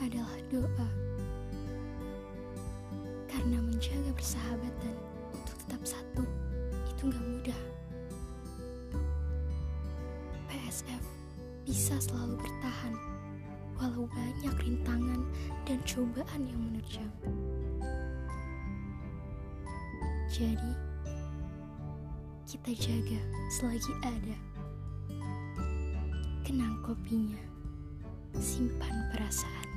adalah doa. Karena menjaga persahabatan untuk tetap satu, itu gak mudah. PSF bisa selalu bertahan, walau banyak rintangan dan cobaan yang menerjang. Jadi, kita jaga selagi ada. Kenang kopinya, simpan perasaan.